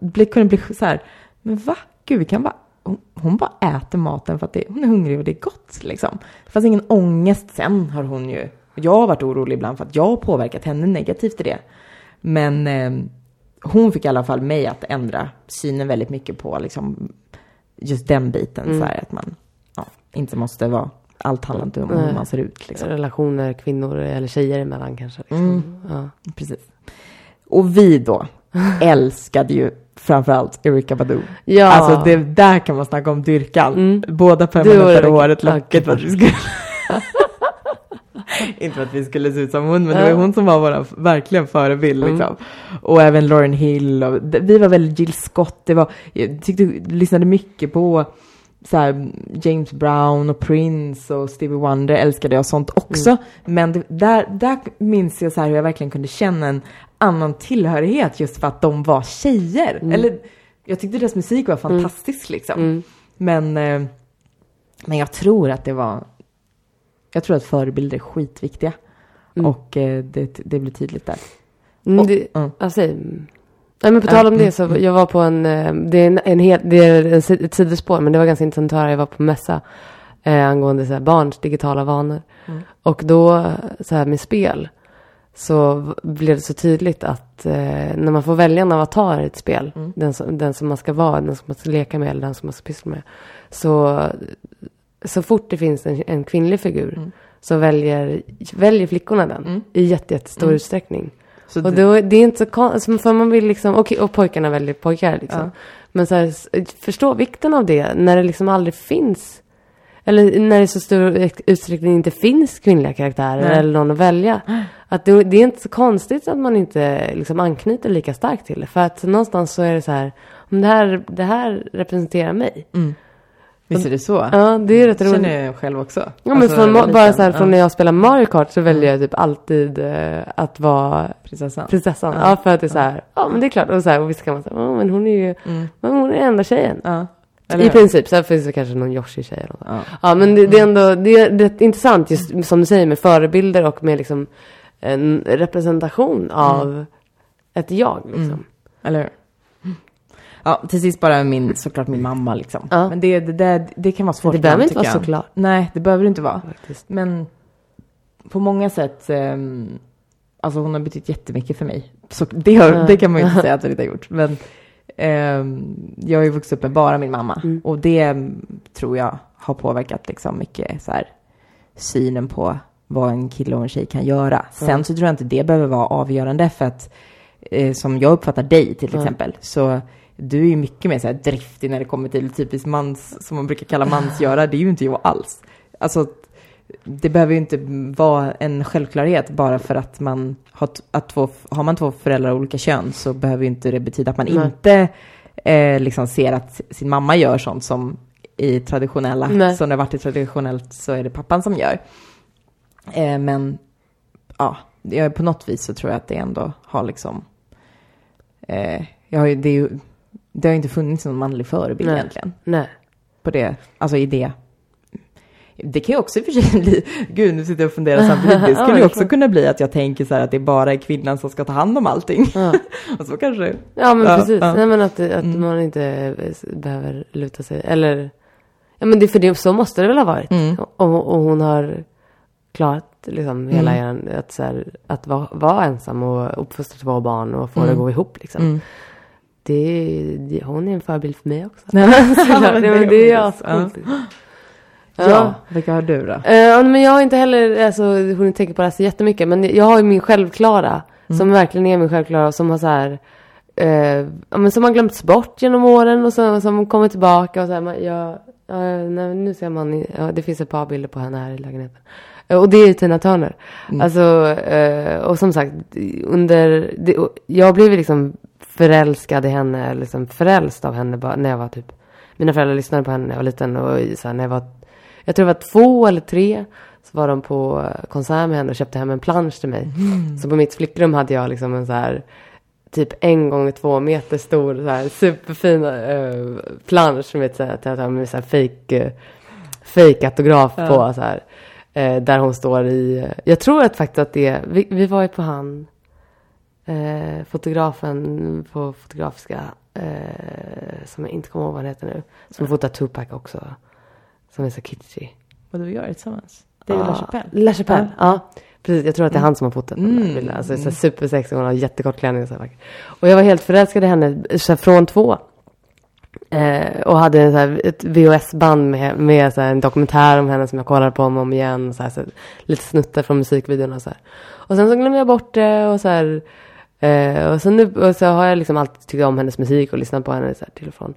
blev, kunde bli så här, men va? Gud, vi kan bara, hon, hon bara äter maten för att det, hon är hungrig och det är gott liksom. Det fanns ingen ångest. Sen har hon ju, jag har varit orolig ibland för att jag har påverkat henne negativt i det. Men eh, hon fick i alla fall mig att ändra synen väldigt mycket på liksom just den biten. Mm. Så här, att man ja, inte måste vara, allt handlar inte om hur man ser ut liksom. Relationer kvinnor eller tjejer emellan kanske. Liksom. Mm. Ja. Precis. Och vi då älskade ju framförallt Erika Badu. ja. Alltså det där kan man snacka om dyrkan. Mm. Båda Erika. håret, locket för att vi skulle... Inte för att vi skulle se ut som hon, men det var hon som var vår verkligen förebild. Mm. Liksom. Och även Lauren Hill. Och, vi var väldigt Jill Scott. Det var, jag tyckte, lyssnade mycket på så här, James Brown och Prince och Stevie Wonder älskade jag sånt också. Mm. Men det, där, där minns jag så här hur jag verkligen kunde känna en annan tillhörighet just för att de var tjejer. Mm. Eller, jag tyckte deras musik var fantastisk liksom. Mm. Men, eh, men jag tror att det var... Jag tror att förebilder är skitviktiga. Mm. Och eh, det, det blir tydligt där. Mm, Och- det, mm. alltså, mm. Nej men på tal om det så jag var på en, eh, det är en, en hel, det är en, ett sidospår men det var ganska intressant att höra. Jag var på mässa eh, angående så här, barns digitala vanor. Mm. Och då så här med spel så blev det så tydligt att att eh, när man får välja en avatar i ett spel, Mm. den, som, den som man ska vara, den som man ska leka med eller den som man ska pyssla med. Så, så fort det finns en, en kvinnlig figur Mm. så väljer, väljer flickorna den Mm. i jätte, jättestor Mm. utsträckning. Så Och det- då, det är inte så konstigt, för man vill liksom, och, och pojkarna väljer pojkar liksom. Ja. Men så här, förstå vikten av det när det liksom aldrig finns, eller när det i så stor utsträckning inte finns kvinnliga karaktärer Nej. eller någon att välja. Att det, det är inte så konstigt att man inte liksom anknyter lika starkt till det. För att någonstans så är det så här, om det här, det här representerar mig. Mm. Visst är det så? Ja, det är rätt roligt. känner jag själv också. Ja, men Alltså, från, bara liten. så här, från Ja. när jag spelar Mario Kart så väljer jag typ alltid eh, att vara Prinsessan. prinsessan. Ja. Ja, för att det är så här, ja men det är klart. Och så här, och visst kan man säga, ja men hon är ju, Mm. hon är den enda tjejen. Ja. I princip, sen finns det kanske någon Yoshi-tjej eller något. Ja. Ja, men det, det är ändå, det är rätt intressant just som du säger med förebilder och med liksom en representation av ett jag liksom. Mm. Eller hur? Ja, till sist bara min, såklart min mamma liksom. Ja. Men det, det, det, det kan vara svårt Det behöver inte vara jag. såklart. Nej, det behöver det inte vara. Faktiskt. Men på många sätt, ehm, alltså hon har betytt jättemycket för mig. Så det, har, Ja. det kan man ju inte säga att hon inte har gjort. Men ehm, jag har ju vuxit upp med bara min mamma. Mm. Och det mm, tror jag har påverkat liksom mycket så här, synen på vad en kille och en tjej kan göra. Sen Mm. så tror jag inte det behöver vara avgörande för att eh, som jag uppfattar dig till Mm. exempel så du är ju mycket mer så här driftig när det kommer till typiskt mans, som man brukar kalla mansgöra. Det är ju inte jag alls. Alltså, det behöver ju inte vara en självklarhet bara för att man har, att två, har man två föräldrar av olika kön så behöver ju inte det betyda att man Nej. inte eh, liksom ser att sin mamma gör sånt som i traditionella, Nej. som det har varit i traditionellt så är det pappan som gör. Eh, men ja, jag, på något vis så tror jag att det ändå har liksom, eh, jag har ju, det, är ju, det har inte funnits någon manlig förebild Nej. egentligen Nej. på det, alltså i det. Det kan ju också i och för sig bli, gud nu sitter jag och funderar samtidigt, det skulle ju Ja, också klart. kunna bli att jag tänker så här att det bara är kvinnan som ska ta hand om allting. Ja. och så kanske, Ja men Ja, precis. Nej men att, det- att Mm. man inte eh, behöver luta sig. Eller, ja men det, för det, så måste det väl ha varit. Mm. Och, och hon har klarat liksom hela Mm. eran, att, så här, att vara, vara ensam och uppfostra två barn och få det Mm. att gå ihop liksom. mm. Det, det, hon är en förebild för mig också. Såklart. men det, är hon. ascoolt. Ja. Ja. vilka har du då? Ja, men jag har inte heller alltså, hunnit tänka på det här så jättemycket. Men jag har ju min självklara. Mm. Som verkligen är min självklara. Som har så här. Eh, ja, men som har glömts bort genom åren. Och så, som kommer tillbaka. Och så här, man, jag, ja, nej, nu ser man. Ja, det finns ett par bilder på henne här i lägenheten. Eh, och det är ju Tina Turner. Mm. Alltså, och som sagt. Under, det, jag blev liksom förälskad i henne. Liksom förälst av henne bara, när jag var typ. Mina föräldrar lyssnade på henne när jag var liten. Och så här, när jag var jag tror det var två eller tre. Så var de på konsert med henne och köpte hem en plansch till mig. Så på mitt flickrum hade jag liksom en så här typ en gånger två meter stor så här superfin uh, plansch med så här, jag med så här fake, uh, fake autograf Ja. på så här. eh, där hon står i, jag tror att faktiskt att det, vi, vi var ju på han, eh, fotografen på Fotografiska, eh, som jag inte kommer ihåg vad han heter nu, som fotar Tupac också. Som är så kitschy. Vad du gör tillsammans? Det är väl La Chapelle? La Chapelle, ja. Precis, jag tror att det är han som har fotat den Mm. här bilden. Alltså så supersexig, hon har jättekort klänning och så här. Och jag var helt förälskad i henne så här, från två. Eh, och hade en, så här, ett VHS-band med, med så här, en dokumentär om henne som jag kollade på om och om igen. Så här, så här, lite snuttar från musikvideorna och så här. Och sen så glömde jag bort det och så här. Eh, och, så nu, och så har jag liksom alltid tyckt om hennes musik och lyssnat på henne så till och från.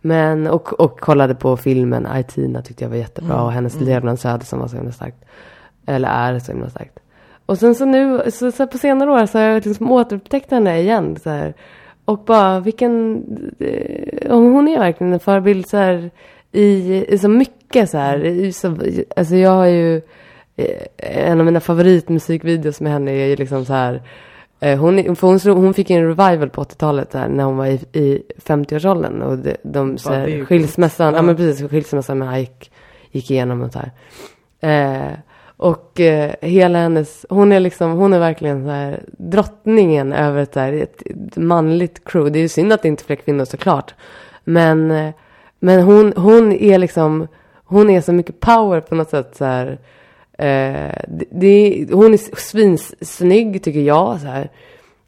Men, och, och kollade på filmen I-Tina tyckte jag var jättebra. Mm, Och hennes mm. levnadsöde som var så himla starkt. Eller är så himla starkt. Och sen så nu, så, så på senare år så har jag liksom återupptäckt henne igen. Så här. Och bara vilken, eh, hon är verkligen en förebild så här, i, i så mycket så här. I, så, alltså jag har ju, eh, en av mina favoritmusikvideos med henne är ju liksom så här. Eh, Hon, för hon, hon fick en revival på 80-talet där, när hon var i, i 50-årsåldern. Och de, de så här, skilsmässan, ja. Men precis, skilsmässan med Ike gick igenom och så här. Eh, och eh, hela hennes, hon är liksom, hon är verkligen så här drottningen över ett, här, ett, ett manligt crew. Det är ju synd att det inte är fler kvinnor såklart. Men, eh, men hon, hon är liksom, hon är så mycket power på något sätt så här. Eh, det, det, hon är svinsnygg tycker jag så här.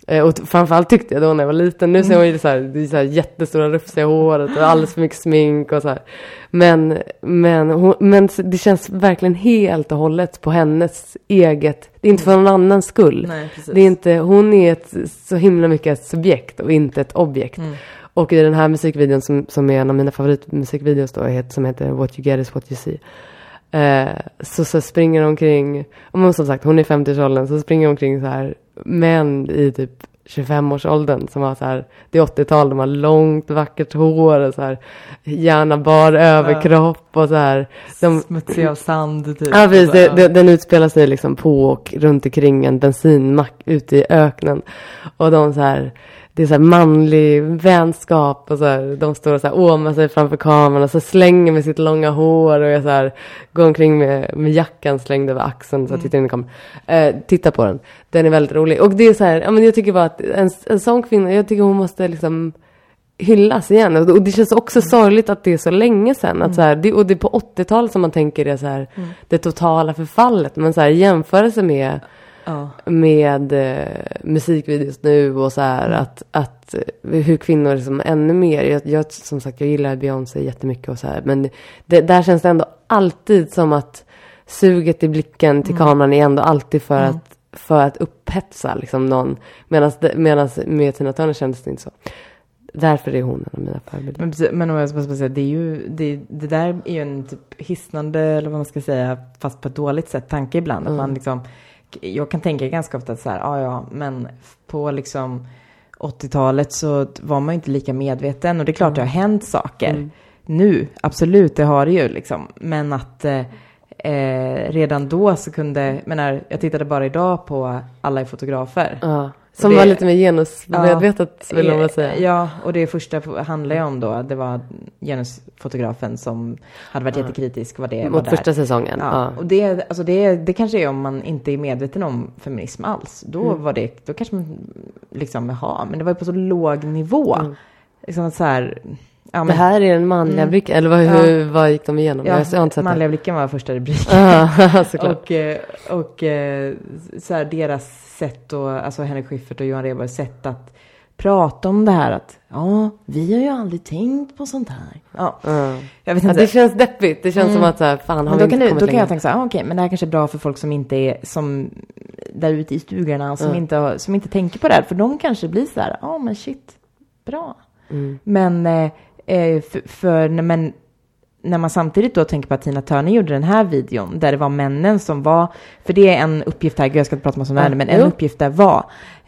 Eh, och framförallt tyckte jag då när jag var liten. Nu ser hon ju så här, det är så här jättestora rufsiga håret och alldeles för mycket smink och så här. Men, men, hon, men det känns verkligen helt och hållet på hennes eget, det är inte för någon annans skull. Nej. Det är inte, hon är ett, så himla mycket ett subjekt och inte ett objekt. Mm. Och i den här musikvideon som, som är en av mina favoritmusikvideos då, som heter What You Get Is What You See. Eh, så, så springer hon omkring, om som sagt hon är i 50-årsåldern, så springer hon omkring så här män i typ 25-årsåldern som har så här, det är 80-tal, de har långt vackert hår och så här, gärna bar överkropp och så här. De, Smutsig av sand typ. Ja, precis. Så, Det, det, den utspelar sig liksom på och runt omkring en bensinmack ute i öknen. Och de så här, det är så här manlig vänskap och så här, de står och så här åmar sig framför kameran och så slänger med sitt långa hår och jag så här, går omkring med, med jackan slängd över axeln så jag tittar in i kameran. Eh, titta på den. Den är väldigt rolig. Och det är så här, ja men jag tycker bara att en, en sån kvinna, jag tycker hon måste liksom hyllas igen. Och det känns också sorgligt att det är så länge sedan. Att så här, det, och det är på 80-talet som man tänker det så här, det totala förfallet. Men så här, jämförelse med, ja. med eh, musikvideos nu och så här att, att eh, hur kvinnor liksom ännu mer, jag, jag som sagt jag gillar Beyoncé jättemycket och så här. Men det, där känns det ändå alltid som att suget i blicken till kameran är ändå alltid för att för att upphetsa liksom någon. Medan med Tina Turner kändes det inte så. Därför är hon en av mina förebilder. Men, precis, men om jag ska bara säga, det är ju, det, det där är ju en typ hisnande, eller vad man ska säga, fast på ett dåligt sätt, tanke ibland. Att man liksom, jag kan tänka ganska ofta att så här, ja ja, men på liksom 80-talet så var man ju inte lika medveten och det är klart det har hänt saker. Nu, absolut, det har det ju liksom. Men att eh, eh, redan då så kunde, menar, jag tittade bara idag på Alla är fotografer. Ja. Som det- var lite mer genusmedvetet vill man väl säga. Ja, och det första handlar ju om då, det var genusfotografen som hade varit jättekritisk vad det var Mot där. första säsongen. Ja, Ja. och det, alltså det, det kanske är om man inte är medveten om feminism alls. Då Mm. var det, då kanske man liksom, jaha, men det var ju på så låg nivå. Liksom att så här, ja Det här är den manliga blicken. Eller vad, hur, vad gick de igenom? ja, jag har inte sett manliga blicken var första rubriken. det. Ja. Och, eh, och eh, så här, deras sätt och, alltså Henrik Schyffert och Johan Rheborgs sätt att prata om det här att ja, vi har ju aldrig tänkt på sånt här. Ja, Ja. jag vet Ja, inte. det känns deppigt. Det känns som att så här, fan har Men vi då inte kan, det, kommit då kan jag tänka så här, ah, okej, men det här kanske är bra för folk som inte är som där ute i stugorna, som, inte, har- som inte tänker på det här. För de kanske blir så här, ja ah, men shit, bra. Mm. Men, eh, eh, för, för när, men, när man samtidigt då tänker på att Tina Turner gjorde den här videon, där det var männen som var, för det är en uppgift här, jag ska inte prata om sådana Ja, här, men en uppgift där var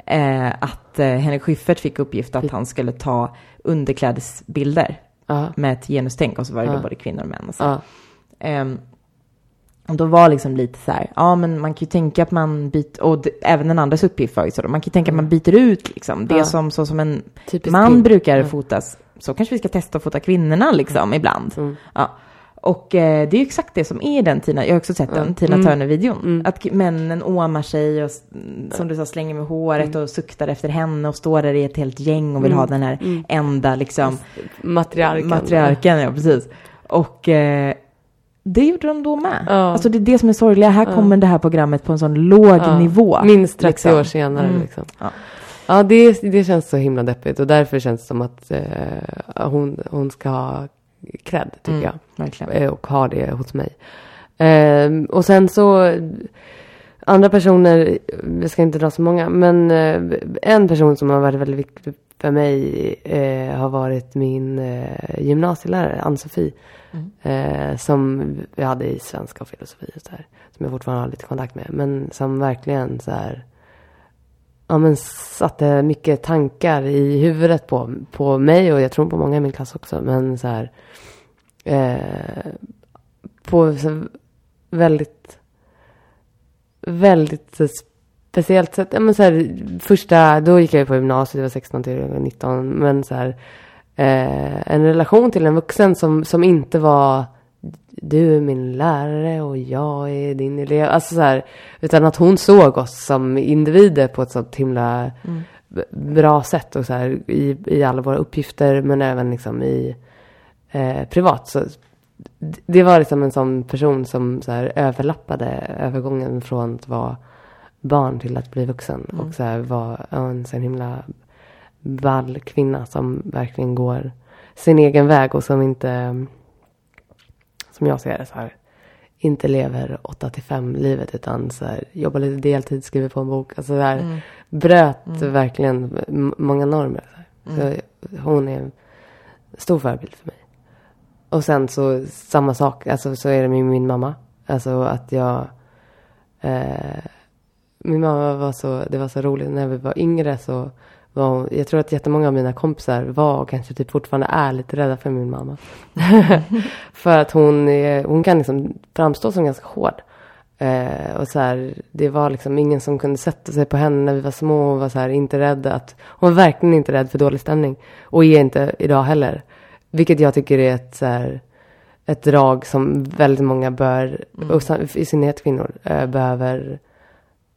eh, att eh, Henrik Schyffert fick uppgift att han skulle ta underklädesbilder Ja. med ett genustänk och så var det Ja. då både kvinnor och män och så. Ja. Ehm, och då var liksom lite så här, ja men man kan ju tänka att man byter, och det, även den andras uppgift var ju så, då, man kan ju tänka att man byter ut liksom, det Ja. som, så som en Typiskt man pink. brukar Ja. fotas, så kanske vi ska testa att fota kvinnorna liksom ibland. Mm. Ja. Och eh, det är ju exakt det som är den Tina, jag har också sett den, Tina Mm. Turner-videon. Mm. Att männen åmar sig och som du sa slänger med håret och suktar efter henne och står där i ett helt gäng och vill Mm. ha den här Mm. enda liksom Matriarken. matriarken, ja precis. Och eh, det gjorde de då med. Ja. Alltså det är det som är sorgliga. Här Ja. kommer det här programmet på en sån låg Ja. nivå. Minst 30 liksom. år senare Mm. liksom. Ja. Ja, det, det känns så himla deppigt och därför känns det som att eh, hon, hon ska ha cred, tycker Mm, jag. Verkligen. Eh, och har det hos mig. Ehm, och sen så andra personer, jag ska inte dra så många, men eh, en person som har varit väldigt för mig eh, har varit min eh, gymnasielärare, Ann-Sofie. Mm. Eh, som jag hade i svenska och filosofi och så här. Som jag fortfarande har lite kontakt med. Men som verkligen så här. Ja men satte mycket tankar i huvudet på, på mig och jag tror på många i min klass också. Men så här. Eh, på så väldigt, väldigt speciellt sätt. Ja, men så här, första, då gick jag på gymnasiet, jag var 16 till 19. Men så här, eh, en relation till en vuxen som, som inte var du är min lärare och jag är din elev. Alltså så här, utan att hon såg oss som individer på ett sånt himla b- bra sätt. Och så här, i, I alla våra uppgifter men även liksom i eh, privat. Så det var liksom en sån person som så här, överlappade övergången från att vara barn till att bli vuxen. Mm. Och så här vara ja, en sån himla ball kvinna som verkligen går sin egen väg och som inte, som jag ser det så här, inte lever 8 till 5 livet utan så här, jobbar lite deltid, skriver på en bok. Alltså så här, Mm. bröt Mm. verkligen många normer. Så Mm. hon är en stor förebild för mig. Och sen så samma sak, alltså så är det med min mamma. Alltså att jag eh, Min mamma var så, det var så roligt när vi var yngre så var hon, jag tror att jättemånga av mina kompisar var och kanske typ fortfarande är lite rädda för min mamma. för att hon, är, hon kan liksom framstå som ganska hård. Eh, och så här, det var liksom ingen som kunde sätta sig på henne när vi var små. Hon var så här, inte rädd att, hon var verkligen inte rädd för dålig stämning. Och är inte idag heller. Vilket jag tycker är ett, så här, ett drag som väldigt många bör, Mm. och i synnerhet kvinnor, eh, behöver,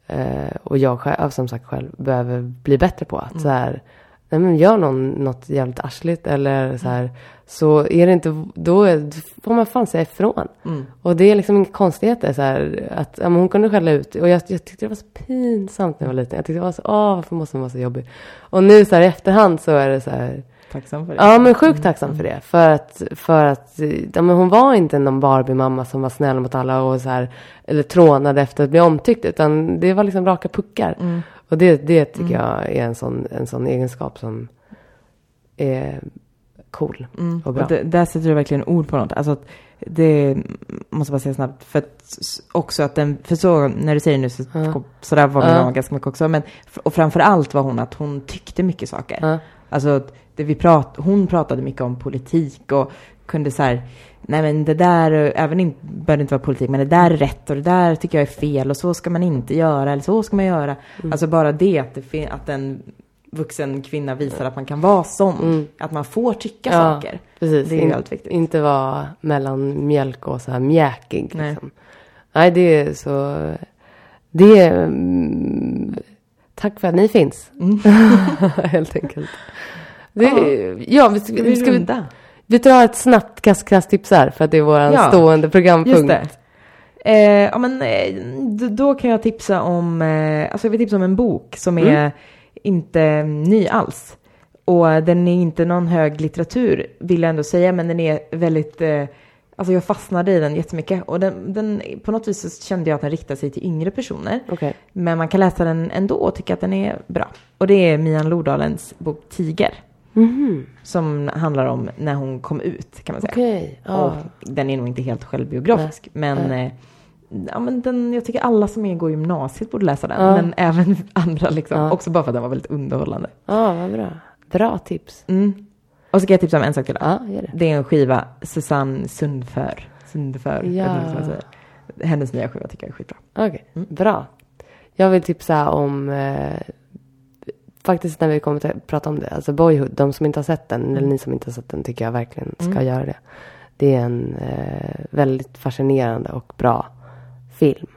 eh, och jag själv, som sagt själv, behöver bli bättre på. Att Mm. så här, nej men gör någon något jävligt arsligt eller så här, så är det inte, då är, får man fan säga ifrån. Mm. Och det är liksom inga konstigheter så här, att ja, hon kunde skälla ut. Och jag, jag tyckte det var så pinsamt när jag var liten. Jag tyckte det var så, åh varför måste hon vara så jobbig? Och nu så här i efterhand så är det så här, Tacksam för det. ja men sjukt tacksam för det. För att, för att, ja men hon var inte någon Barbie-mamma som var snäll mot alla och så här, eller trånade efter att bli omtyckt. Utan det var liksom raka puckar. Mm. Och det, det tycker Mm. jag är en sån, en sån egenskap som är cool. Mm. Och bra. Och det, där sätter du verkligen ord på något. Alltså det måste bara säga snabbt. För att också att den, för så när du säger nu så, Ja. så där var min Ja. mamma ganska mycket också. Men, och framför allt var hon att hon tyckte mycket saker. Ja. Alltså det vi prat, hon pratade mycket om politik och kunde så här, nej men det där, även in, behöver inte vara politik, men det där är rätt och det där tycker jag är fel och så ska man inte göra eller så ska man göra. Mm. Alltså bara det att, det att en vuxen kvinna visar att man kan vara sån. Mm. Att man får tycka Ja. saker. Precis. Det är In- väldigt viktigt. Inte vara mellan mjölk och så här mjäkig. Nej. Liksom. Nej, det är så... Det är... Mm, tack för att ni finns. Mm. Helt enkelt. Det, är- ja, vi, ska, Ska vi, ska, vi, vi drar ett snabbt kast-kast-tips här. För att det är vår Ja, stående programpunkt. Just det. Eh, ja, men, eh, d- då kan jag tipsa om, eh, alltså jag vill tipsa om en bok som är Mm. inte ny alls. Och den är inte någon hög litteratur vill jag ändå säga, men den är väldigt, eh, alltså jag fastnade i den jättemycket. Och den, den, på något vis så kände jag att den riktar sig till yngre personer. Okej. Men man kan läsa den ändå och tycka att den är bra. Och det är Mian Lodalens bok Tiger. Mhm. Som handlar om när hon kom ut kan man säga. Okej. Ja. Och den är nog inte helt självbiografisk. Men, Nej. eh, ja, men den, jag tycker alla som är går gymnasiet borde läsa den. Ja. Men även andra liksom. Ja. Också bara för att den var väldigt underhållande. Ja, vad bra. Bra tips. Mm. Och så kan jag tipsa om en sak till. Ja, gör det. Det är en skiva, Susanne Sundför. Sundför. Ja. Hennes nya skiva tycker jag är skitbra. Okej, Mm. bra. Jag vill tipsa om, eh, faktiskt när vi kommer att prata om det, alltså Boyhood, de som inte har sett den, eller Mm. ni som inte har sett den, tycker jag verkligen ska Mm. göra det. Det är en eh, väldigt fascinerande och bra film.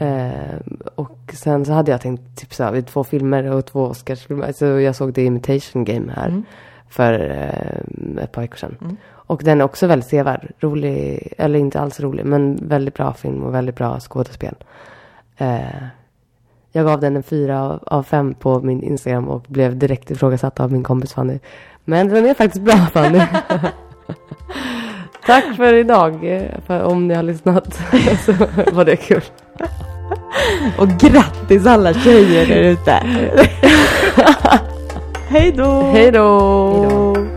Eh, och sen så hade jag tänkt tipsa vid två filmer och två Oscarsfilmer. Så jag såg The Imitation Game här Mm. För eh, ett par veckor sedan. Mm. Och den är också väldigt sevärd. Rolig, eller inte alls rolig, men väldigt bra film och väldigt bra skådespel. Eh, jag gav den en fyra av- fem på min Instagram och blev direkt ifrågasatt av min kompis Fanny. Men den är faktiskt bra Fanny. Tack för idag. eh, För om ni har lyssnat så var det kul. Och grattis alla tjejer där ute! Hej då! Hej då!